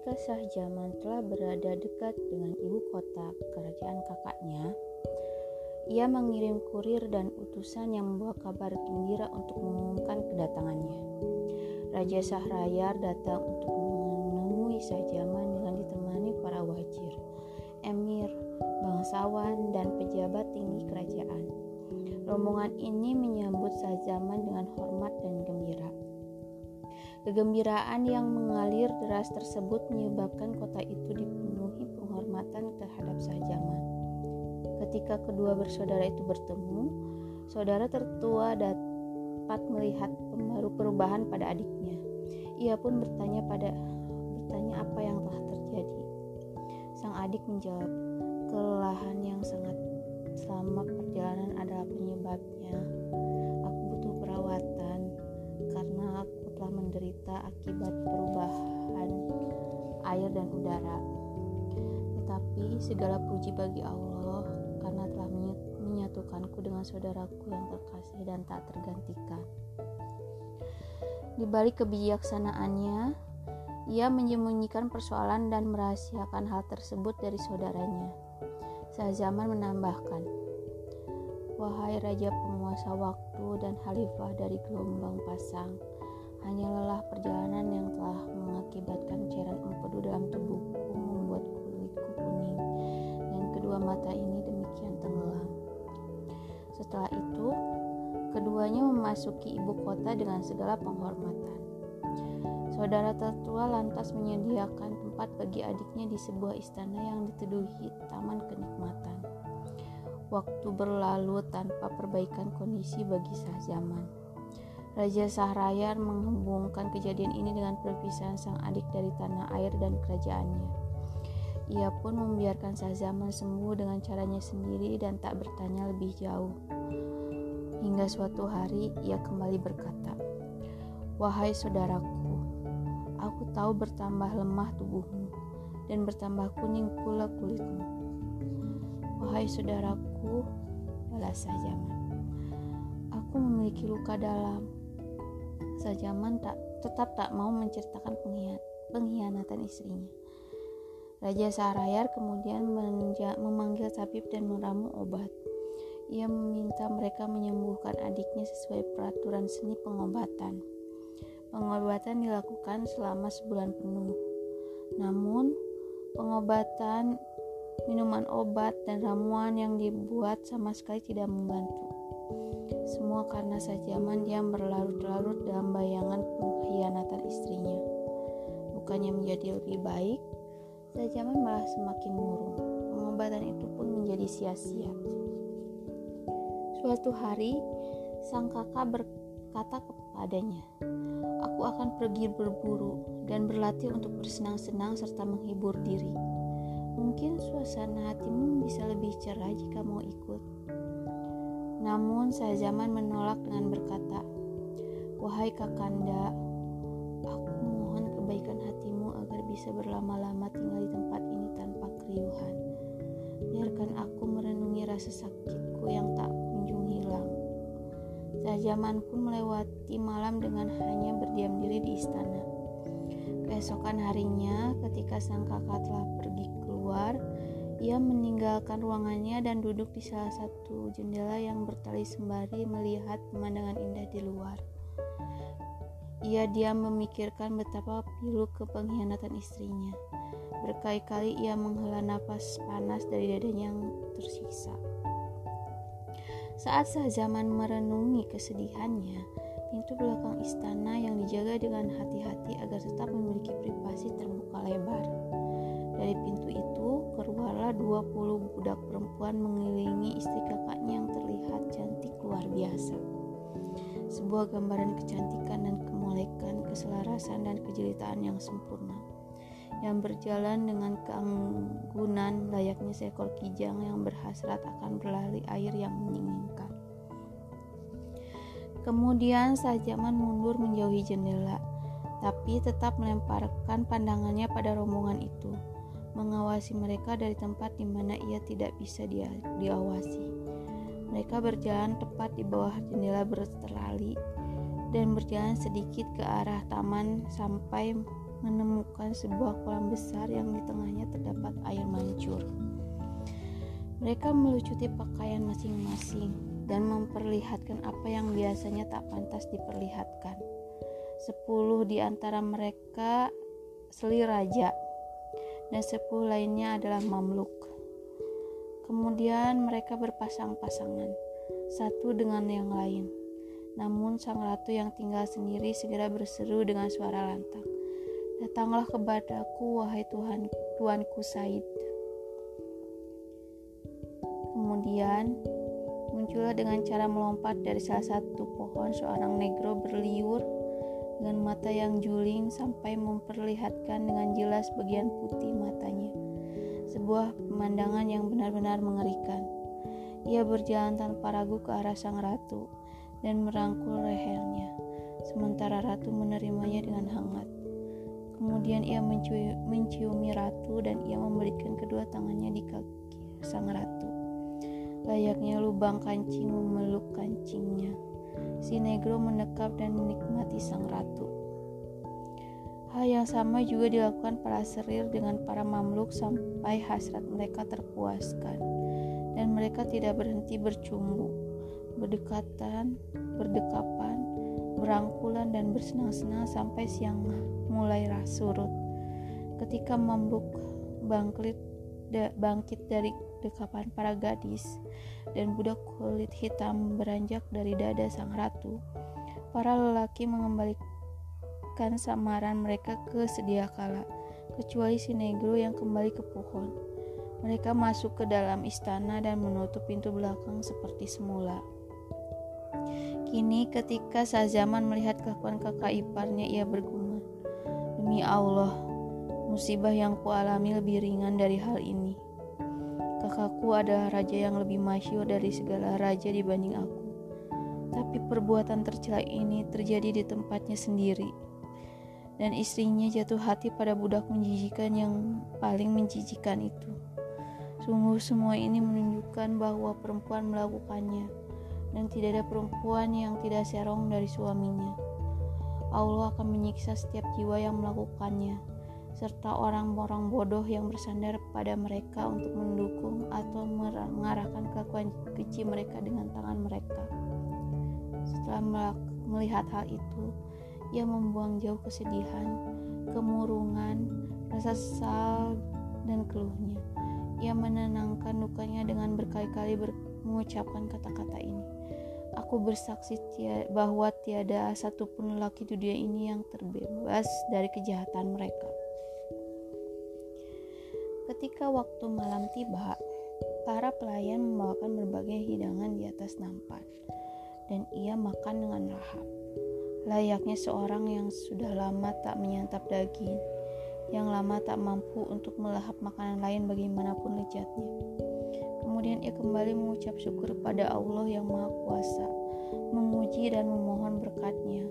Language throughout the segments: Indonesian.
ketika Shah Jaman telah berada dekat dengan ibu kota kerajaan kakaknya, ia mengirim kurir dan utusan yang membawa kabar gembira untuk mengumumkan kedatangannya. Raja Sahrayar datang untuk menemui Shah Jaman dengan ditemani para wajir, emir, bangsawan, dan pejabat tinggi kerajaan. Rombongan ini menyambut Shah Jaman dengan hormat dan gembira. Kegembiraan yang mengalir deras tersebut menyebabkan kota itu dipenuhi penghormatan terhadap Shah Jaman. Ketika kedua bersaudara itu bertemu, saudara tertua dapat melihat pengaruh perubahan pada adiknya. Ia pun bertanya pada bertanya apa yang telah terjadi. Sang adik menjawab, kelelahan yang sangat selama perjalanan adalah penyebabnya. Menderita akibat perubahan air dan udara. Tetapi segala puji bagi Allah karena telah menyatukanku dengan saudaraku yang terkasih dan tak tergantikan. Di balik kebijaksanaannya, ia menyembunyikan persoalan dan merahasiakan hal tersebut dari saudaranya. Zaman menambahkan, Wahai Raja penguasa waktu dan Khalifah dari gelombang pasang, hanya lelah perjalanan yang telah mengakibatkan cairan empedu dalam tubuhku membuat kulitku kuning dan kedua mata ini demikian tenggelam. Setelah itu, keduanya memasuki ibu kota dengan segala penghormatan. Saudara tertua lantas menyediakan tempat bagi adiknya di sebuah istana yang dituduhi taman kenikmatan. Waktu berlalu tanpa perbaikan kondisi bagi zaman. Raja Sahrayar menghubungkan kejadian ini dengan perpisahan sang adik dari tanah air dan kerajaannya. Ia pun membiarkan Zaman sembuh dengan caranya sendiri dan tak bertanya lebih jauh. Hingga suatu hari ia kembali berkata, "Wahai saudaraku, Aku tahu bertambah lemah tubuhmu dan bertambah kuning pula kulitmu. Wahai saudaraku, balas Sajaman. Aku memiliki luka dalam. Sajaman tak tetap tak mau menceritakan pengkhianatan istrinya. Raja Sarayar kemudian memanggil tabib dan meramu obat. Ia meminta mereka menyembuhkan adiknya sesuai peraturan seni pengobatan. Pengobatan dilakukan selama sebulan penuh. Namun, pengobatan, minuman obat, dan ramuan yang dibuat sama sekali tidak membantu. Semua karena Sajaman dia berlarut-larut dalam bayangan pengkhianatan istrinya. Bukannya menjadi lebih baik, Sajaman malah semakin murung. Pengobatan itu pun menjadi sia-sia. Suatu hari, sang kakak berkata kepadanya, Aku akan pergi berburu dan berlatih untuk bersenang-senang serta menghibur diri. Mungkin suasana hatimu bisa lebih cerah jika mau ikut. Namun zaman menolak dengan berkata, Wahai kakanda, aku mohon kebaikan hatimu agar bisa berlama-lama tinggal di tempat ini tanpa keriuhan. Biarkan aku merenungi rasa sakitku yang tak kunjung hilang. Sajaman pun melewati malam dengan hanya berdiam diri di istana. Keesokan harinya, ketika sang kakak telah pergi keluar, ia meninggalkan ruangannya dan duduk di salah satu jendela yang bertali sembari melihat pemandangan indah di luar. Ia diam memikirkan betapa pilu ke pengkhianatan istrinya. Berkali-kali ia menghela napas panas dari dadanya yang tersisa. Saat Zaman merenungi kesedihannya, pintu belakang istana yang dijaga dengan hati-hati agar tetap memiliki privasi terbuka lebar. Dari pintu keluarlah 20 budak perempuan mengelilingi istri kakaknya yang terlihat cantik luar biasa. Sebuah gambaran kecantikan dan kemolekan, keselarasan dan kejelitaan yang sempurna yang berjalan dengan keanggunan layaknya seekor kijang yang berhasrat akan berlari air yang menyinginkan. Kemudian Sajaman mundur menjauhi jendela, tapi tetap melemparkan pandangannya pada rombongan itu, mengawasi mereka dari tempat di mana ia tidak bisa dia, diawasi. Mereka berjalan tepat di bawah jendela berterali dan berjalan sedikit ke arah taman sampai menemukan sebuah kolam besar yang di tengahnya terdapat air mancur. Mereka melucuti pakaian masing-masing dan memperlihatkan apa yang biasanya tak pantas diperlihatkan. Sepuluh di antara mereka seli raja dan sepuluh lainnya adalah mamluk. Kemudian mereka berpasang-pasangan, satu dengan yang lain. Namun sang ratu yang tinggal sendiri segera berseru dengan suara lantang. Datanglah kepadaku, wahai Tuhan, Tuanku Said. Kemudian muncullah dengan cara melompat dari salah satu pohon seorang negro berliur dengan mata yang juling sampai memperlihatkan dengan jelas bagian putih matanya. Sebuah pemandangan yang benar-benar mengerikan. Ia berjalan tanpa ragu ke arah sang ratu dan merangkul lehernya, sementara ratu menerimanya dengan hangat. Kemudian ia menciumi ratu dan ia memberikan kedua tangannya di kaki sang ratu. Layaknya lubang kancing memeluk kancingnya. Si negro menekap dan menikmati sang ratu. Hal yang sama juga dilakukan para serir dengan para mamluk sampai hasrat mereka terpuaskan. Dan mereka tidak berhenti bercumbu, berdekatan, berdekapan, berangkulan dan bersenang-senang sampai siang mulai surut. Ketika Mamluk bangkit, bangkit dari dekapan para gadis dan budak kulit hitam beranjak dari dada sang ratu, para lelaki mengembalikan samaran mereka ke sedia kala, kecuali si negro yang kembali ke pohon. Mereka masuk ke dalam istana dan menutup pintu belakang seperti semula. Kini ketika Sazaman melihat kelakuan kakak iparnya, ia bergumam, Demi Allah, musibah yang kualami lebih ringan dari hal ini. Kakakku adalah raja yang lebih masyur dari segala raja dibanding aku. Tapi perbuatan tercela ini terjadi di tempatnya sendiri. Dan istrinya jatuh hati pada budak menjijikan yang paling menjijikan itu. Sungguh semua ini menunjukkan bahwa perempuan melakukannya dan tidak ada perempuan yang tidak serong dari suaminya. Allah akan menyiksa setiap jiwa yang melakukannya, serta orang-orang bodoh yang bersandar pada mereka untuk mendukung atau mengarahkan kelakuan keji mereka dengan tangan mereka. Setelah melihat hal itu, ia membuang jauh kesedihan, kemurungan, rasa sesal, dan keluhnya. Ia menenangkan dukanya dengan berkali-kali mengucapkan kata-kata ini. Aku bersaksi bahwa tiada satupun lelaki di dunia ini yang terbebas dari kejahatan mereka. Ketika waktu malam tiba, para pelayan membawakan berbagai hidangan di atas nampan, dan ia makan dengan lahap. Layaknya seorang yang sudah lama tak menyantap daging, yang lama tak mampu untuk melahap makanan lain bagaimanapun lezatnya. Kemudian ia kembali mengucap syukur pada Allah yang Maha Kuasa, memuji dan memohon berkatnya.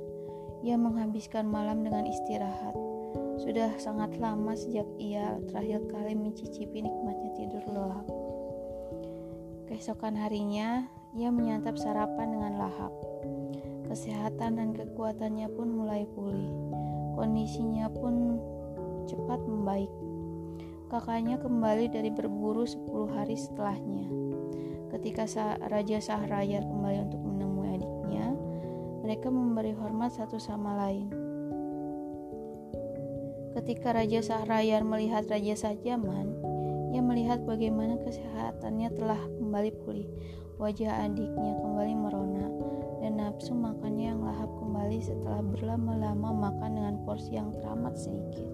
Ia menghabiskan malam dengan istirahat. Sudah sangat lama sejak ia terakhir kali mencicipi nikmatnya tidur lelap. Keesokan harinya, ia menyantap sarapan dengan lahap. Kesehatan dan kekuatannya pun mulai pulih. Kondisinya pun cepat membaik. Kakaknya kembali dari berburu 10 hari setelahnya. Ketika Raja Sahrayar kembali untuk menemui adiknya, mereka memberi hormat satu sama lain. Ketika Raja Sahrayar melihat Raja Sajaman, ia melihat bagaimana kesehatannya telah kembali pulih. Wajah adiknya kembali merona dan nafsu makannya yang lahap kembali setelah berlama-lama makan dengan porsi yang teramat sedikit.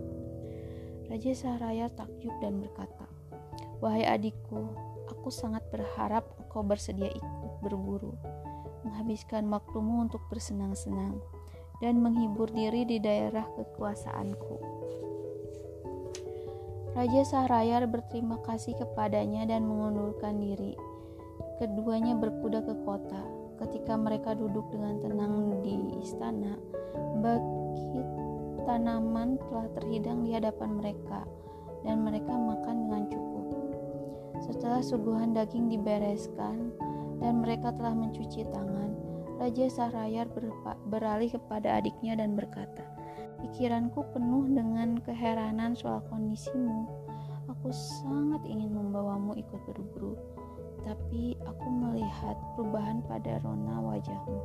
Raja Sahraya takjub dan berkata, Wahai adikku, aku sangat berharap engkau bersedia ikut berburu, menghabiskan waktumu untuk bersenang-senang, dan menghibur diri di daerah kekuasaanku. Raja Sahrayar berterima kasih kepadanya dan mengundurkan diri. Keduanya berkuda ke kota. Ketika mereka duduk dengan tenang di istana, Bakit tanaman telah terhidang di hadapan mereka, dan mereka makan dengan cukup. Setelah suguhan daging dibereskan dan mereka telah mencuci tangan, Raja Sahrayar beralih kepada adiknya dan berkata, Pikiranku penuh dengan keheranan soal kondisimu. Aku sangat ingin membawamu ikut berburu, tapi aku melihat perubahan pada rona wajahmu,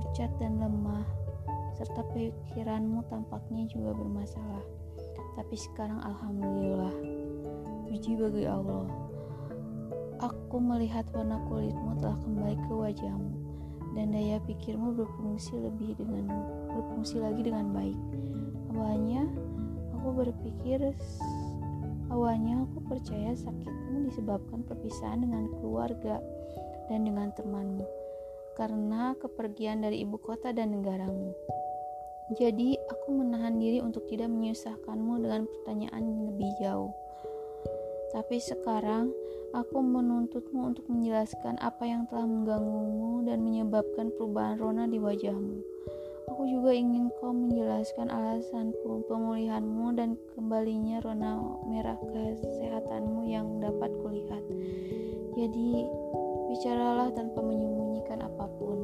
pucat dan lemah, serta pikiranmu tampaknya juga bermasalah. Tapi sekarang alhamdulillah, puji bagi Allah. Aku melihat warna kulitmu telah kembali ke wajahmu dan daya pikirmu berfungsi lebih dengan berfungsi lagi dengan baik. Awalnya aku berpikir awalnya aku percaya sakitmu disebabkan perpisahan dengan keluarga dan dengan temanmu karena kepergian dari ibu kota dan negaramu. Jadi, aku menahan diri untuk tidak menyusahkanmu dengan pertanyaan lebih jauh. Tapi sekarang, aku menuntutmu untuk menjelaskan apa yang telah mengganggumu dan menyebabkan perubahan rona di wajahmu. Aku juga ingin kau menjelaskan alasan pemulihanmu dan kembalinya rona merah kesehatanmu yang dapat kulihat. Jadi, bicaralah tanpa menyembunyikan apa pun.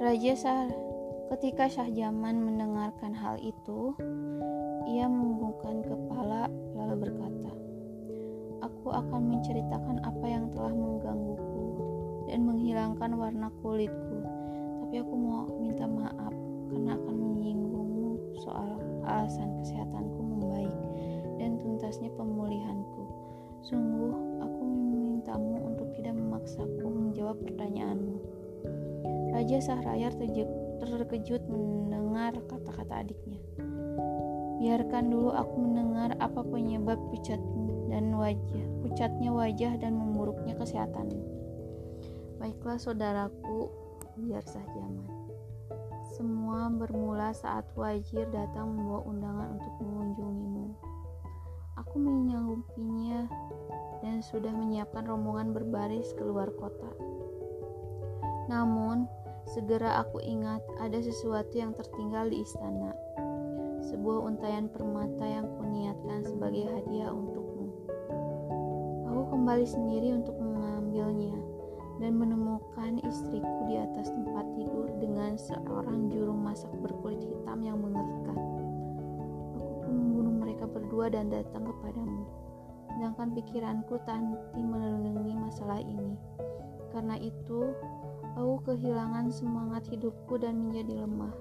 Raja ketika Syah Jaman mendengarkan hal itu, ia mengunggungkan kepala lalu berkata, Aku akan menceritakan apa yang telah menggangguku dan menghilangkan warna kulitku. Tapi aku mau minta maaf karena akan menyinggungmu soal alasan kesehatanku membaik dan tuntasnya pemulihanku. Sungguh, aku memintamu untuk tidak memaksaku menjawab pertanyaanmu. Raja Sahrayar terkejut mendengar kata-kata adiknya. Biarkan dulu aku mendengar apa penyebab pucat dan wajah, pucatnya wajah dan memburuknya kesehatanmu. Baiklah saudaraku, biar zaman. Semua bermula saat Wajir datang membawa undangan untuk mengunjungimu. Aku menyanggupinya dan sudah menyiapkan rombongan berbaris keluar kota. Namun, Segera aku ingat ada sesuatu yang tertinggal di istana. Sebuah untayan permata yang kuniatkan sebagai hadiah untukmu. Aku kembali sendiri untuk mengambilnya dan menemukan istriku di atas tempat tidur dengan seorang juru masak berkulit hitam yang mengerikan. Aku pun membunuh mereka berdua dan datang kepadamu. Sedangkan pikiranku tanti menelengi masalah ini. Karena itu, Aku kehilangan semangat hidupku dan menjadi lemah.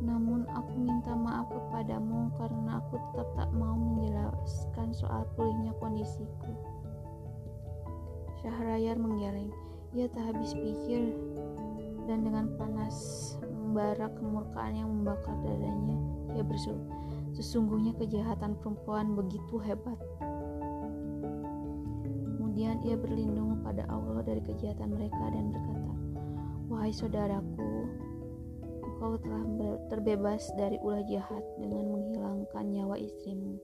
Namun aku minta maaf kepadamu karena aku tetap tak mau menjelaskan soal pulihnya kondisiku. Syahrayar menggeleng. Ia tak habis pikir dan dengan panas membara kemurkaan yang membakar dadanya, ia berseru, sesungguhnya kejahatan perempuan begitu hebat. Kemudian ia berlindung pada Allah dari kejahatan mereka dan berkata, Wahai saudaraku, engkau telah terbebas dari ulah jahat dengan menghilangkan nyawa istrimu.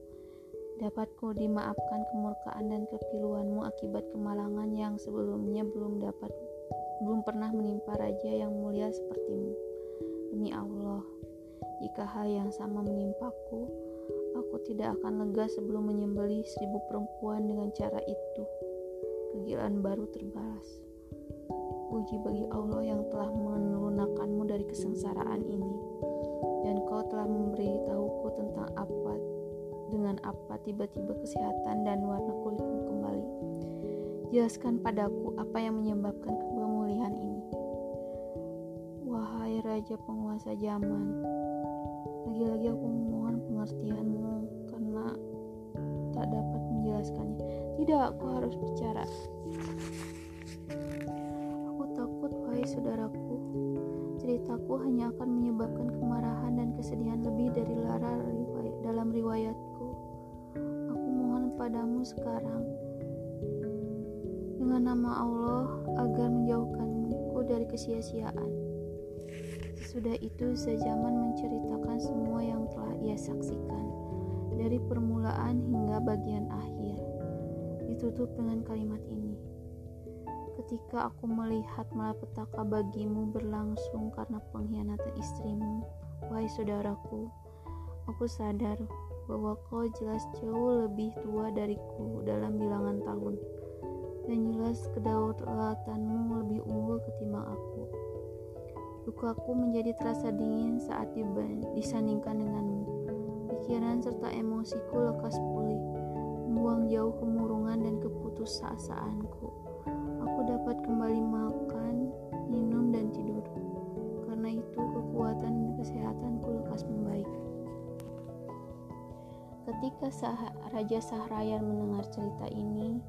Dapatku dimaafkan kemurkaan dan kepiluanmu akibat kemalangan yang sebelumnya belum dapat belum pernah menimpa raja yang mulia sepertimu. Demi Allah, jika hal yang sama menimpaku, aku tidak akan lega sebelum menyembelih seribu perempuan dengan cara itu. Kegilaan baru terbalas. Puji bagi Allah yang telah melunakkanmu dari kesengsaraan ini. Dan kau telah memberitahuku tentang apa dengan apa tiba-tiba kesehatan dan warna kulitmu kembali. Jelaskan padaku apa yang menyebabkan kepemulihan ini. Wahai Raja penguasa zaman, lagi-lagi aku memohon pengertianmu karena tak dapat menjelaskannya. Tidak, aku harus bicara. saudaraku, ceritaku hanya akan menyebabkan kemarahan dan kesedihan lebih dari lara dalam riwayatku. Aku mohon padamu sekarang, dengan nama Allah, agar menjauhkanku dari kesia-siaan. Sesudah itu, Zajaman menceritakan semua yang telah ia saksikan, dari permulaan hingga bagian akhir. Ditutup dengan kalimat ini ketika aku melihat malapetaka bagimu berlangsung karena pengkhianatan istrimu, wahai saudaraku, aku sadar bahwa kau jelas jauh lebih tua dariku dalam bilangan tahun. dan jelas kedaulatanmu lebih unggul ketimbang aku. Lukaku menjadi terasa dingin saat disandingkan denganmu. Pikiran serta emosiku lekas pulih, membuang jauh kemurungan dan keputusasaaanku. Aku dapat kembali makan, minum, dan tidur. Karena itu kekuatan dan kesehatanku lekas membaik. Ketika Sah Raja Sahrayan mendengar cerita ini,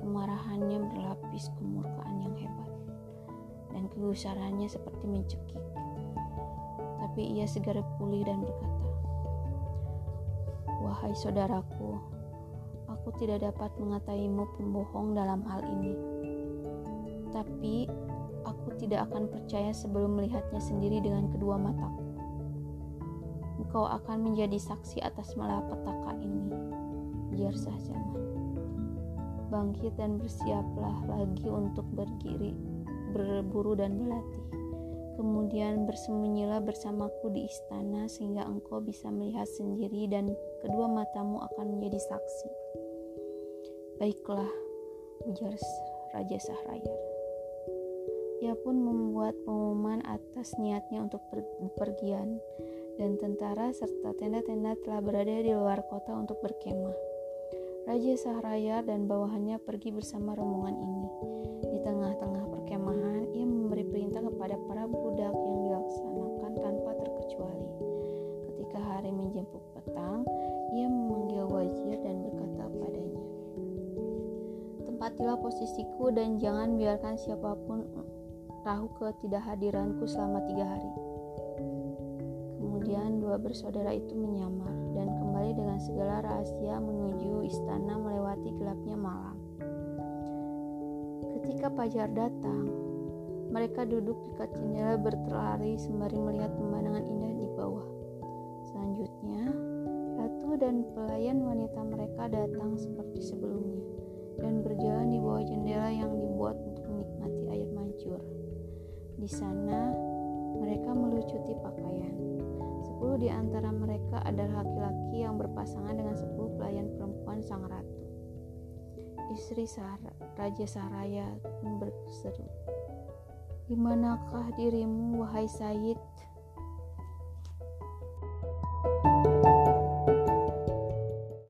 kemarahannya berlapis kemurkaan yang hebat dan kegusarannya seperti mencekik. Tapi ia segera pulih dan berkata, Wahai saudaraku, aku tidak dapat mengataimu pembohong dalam hal ini. Tapi aku tidak akan percaya sebelum melihatnya sendiri dengan kedua mataku. Engkau akan menjadi saksi atas malapetaka ini, biar saja bangkit dan bersiaplah lagi untuk berdiri, berburu dan berlatih. Kemudian bersembunyilah bersamaku di istana sehingga engkau bisa melihat sendiri dan kedua matamu akan menjadi saksi. Baiklah, ujar Raja Sahrayar. Ia pun membuat pengumuman atas niatnya untuk berpergian dan tentara serta tenda-tenda telah berada di luar kota untuk berkemah. Raja Sahraya dan bawahannya pergi bersama rombongan ini. Di tengah-tengah perkemahan, ia memberi perintah kepada para budak yang Tempatilah posisiku dan jangan biarkan siapa pun tahu ketidakhadiranku selama tiga hari. Kemudian dua bersaudara itu menyamar dan kembali dengan segala rahasia menuju istana melewati gelapnya malam. Ketika Pajar datang, mereka duduk dekat jendela berterlari sembari melihat pemandangan indah di bawah. Selanjutnya, ratu dan pelayan wanita mereka datang seperti sebelumnya dan berjalan di bawah jendela yang dibuat untuk menikmati air mancur. Di sana, mereka melucuti pakaian. Sepuluh di antara mereka adalah laki-laki yang berpasangan dengan sepuluh pelayan perempuan sang ratu. Istri Sahara, Raja Saraya pun berseru, Di manakah dirimu, wahai Said?